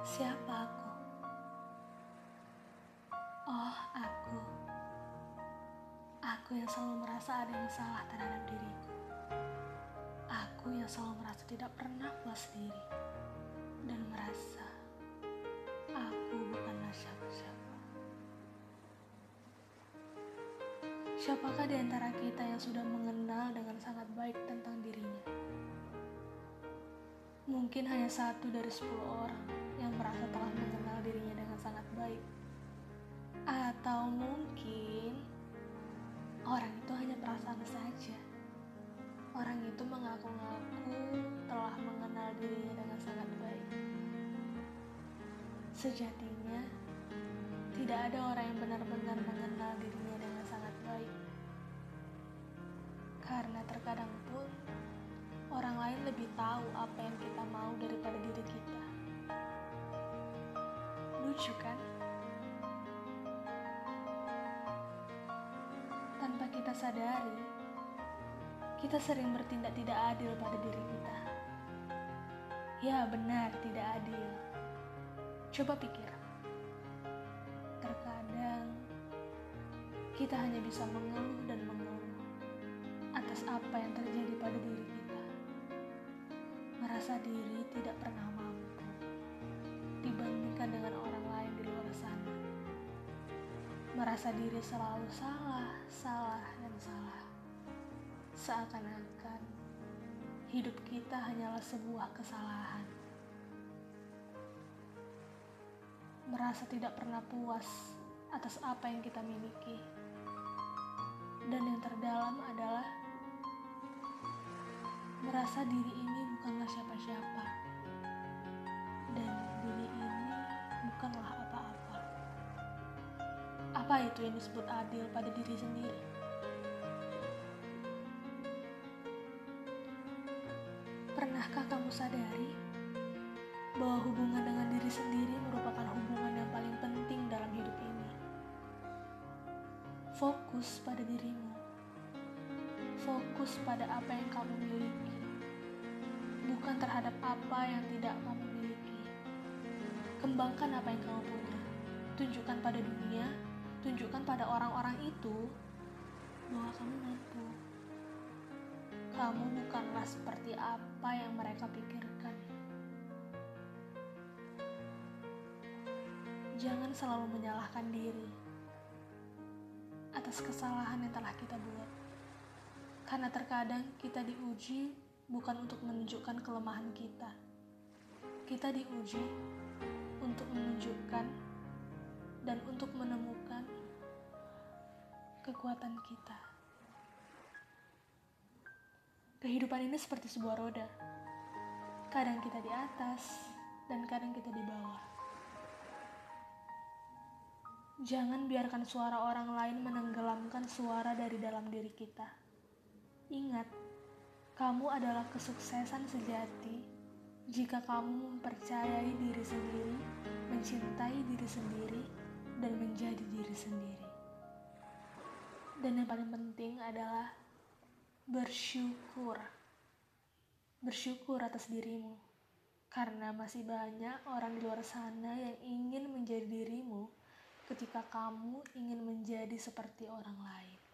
Siapa aku? Oh, aku. Aku yang selalu merasa ada yang salah terhadap diriku. Aku yang selalu merasa tidak pernah puas diri dan merasa aku bukanlah siapa-siapa. Siapakah di antara kita yang sudah mengenal dengan sangat baik tentang dirinya? Mungkin hanya satu dari sepuluh orang perasaan saja. Orang itu mengaku-ngaku telah mengenal dirinya dengan sangat baik. Sejatinya, tidak ada orang yang benar-benar mengenal dirinya dengan sangat baik. Karena terkadang pun orang lain lebih tahu apa yang kita mau daripada diri kita. Lucu kan? Kita sadari, kita sering bertindak tidak adil pada diri kita. Ya, benar, tidak adil. Coba pikir. Terkadang kita hanya bisa mengeluh dan mengeluh atas apa yang terjadi pada diri kita. Merasa diri tidak pernah Merasa diri selalu salah, salah, dan salah. Seakan-akan hidup kita hanyalah sebuah kesalahan. Merasa tidak pernah puas atas apa yang kita miliki. Dan yang terdalam adalah merasa diri ini bukanlah siapa-siapa. Apa itu yang disebut adil pada diri sendiri? Pernahkah kamu sadari bahwa hubungan dengan diri sendiri merupakan hubungan yang paling penting dalam hidup ini? Fokus pada dirimu. Fokus pada apa yang kamu miliki. Bukan terhadap apa yang tidak kamu miliki. Kembangkan apa yang kamu punya. Tunjukkan pada dunia, tunjukkan pada orang-orang itu bahwa kamu mampu. Kamu bukanlah seperti apa yang mereka pikirkan. Jangan selalu menyalahkan diri atas kesalahan yang telah kita buat. Karena terkadang kita diuji bukan untuk menunjukkan kelemahan kita. Kita diuji untuk menunjukkan dan untuk menemukan kekuatan kita. Kehidupan ini seperti sebuah roda. Kadang kita di atas dan kadang kita di bawah. Jangan biarkan suara orang lain menenggelamkan suara dari dalam diri kita. Ingat, kamu adalah kesuksesan sejati jika kamu mempercayai diri sendiri, mencintai diri sendiri, dan menjadi diri sendiri. Dan yang paling penting adalah bersyukur. Bersyukur atas dirimu. Karena masih banyak orang di luar sana yang ingin menjadi dirimu ketika kamu ingin menjadi seperti orang lain.